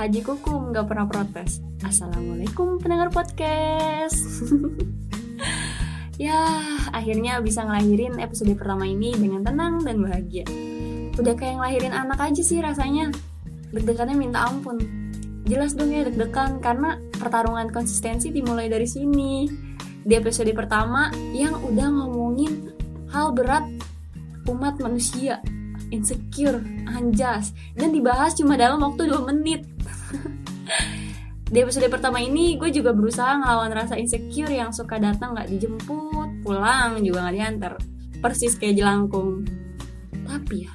Haji Kukum gak pernah protes. Assalamualaikum pendengar podcast. Ya akhirnya bisa ngelahirin episode pertama ini dengan tenang dan bahagia. Udah kayak ngelahirin anak aja sih rasanya. Deg-degannya minta ampun. Jelas dong ya deg-degan karena pertarungan konsistensi dimulai dari sini. Di episode pertama yang udah ngomongin hal berat umat manusia. Insecure, anjas, dan dibahas cuma dalam waktu 2 menit. Di episode pertama ini gue juga berusaha ngelawan rasa insecure yang suka datang gak dijemput, pulang juga gak diantar. Persis kayak jelangkung. Tapi ya,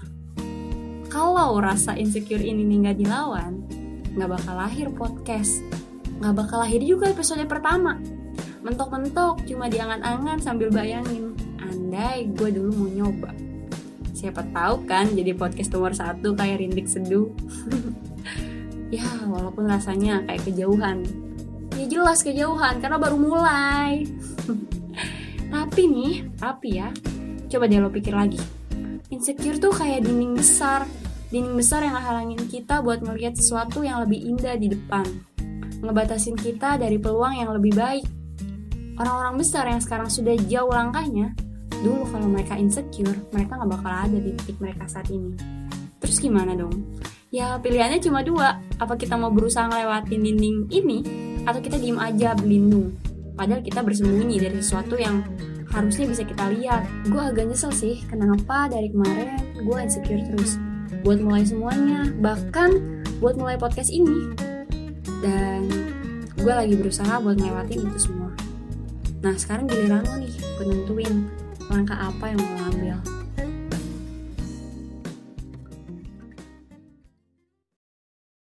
kalau rasa insecure ini nih gak dilawan, gak bakal lahir podcast. Gak bakal lahir juga episode pertama. Mentok-mentok cuma diangan-angan sambil bayangin. Andai gue dulu mau nyoba siapa tahu kan jadi podcast nomor satu kayak rindik seduh ya walaupun rasanya kayak kejauhan. Ya jelas kejauhan karena baru mulai. Tapi nih tapi ya coba deh lo pikir lagi. Insecure tuh kayak dinding besar. Dinding besar yang ngehalangin kita buat ngelihat sesuatu yang lebih indah di depan. Ngebatasin kita dari peluang yang lebih baik. Orang-orang besar yang sekarang sudah jauh langkahnya dulu kalau mereka insecure mereka nggak bakal ada di titik mereka saat ini. Terus gimana dong ya pilihannya cuma dua. Apa kita mau berusaha ngelewatin dinding ini atau kita diem aja berlindung? Padahal kita bersembunyi dari sesuatu yang harusnya bisa kita lihat. Gue agak nyesel sih kenapa dari kemarin gue insecure terus? Buat mulai semuanya bahkan buat mulai podcast ini. Dan gue lagi berusaha buat ngelewatin itu semua. Nah sekarang giliran lo nih penentuin langkah apa yang mau ambil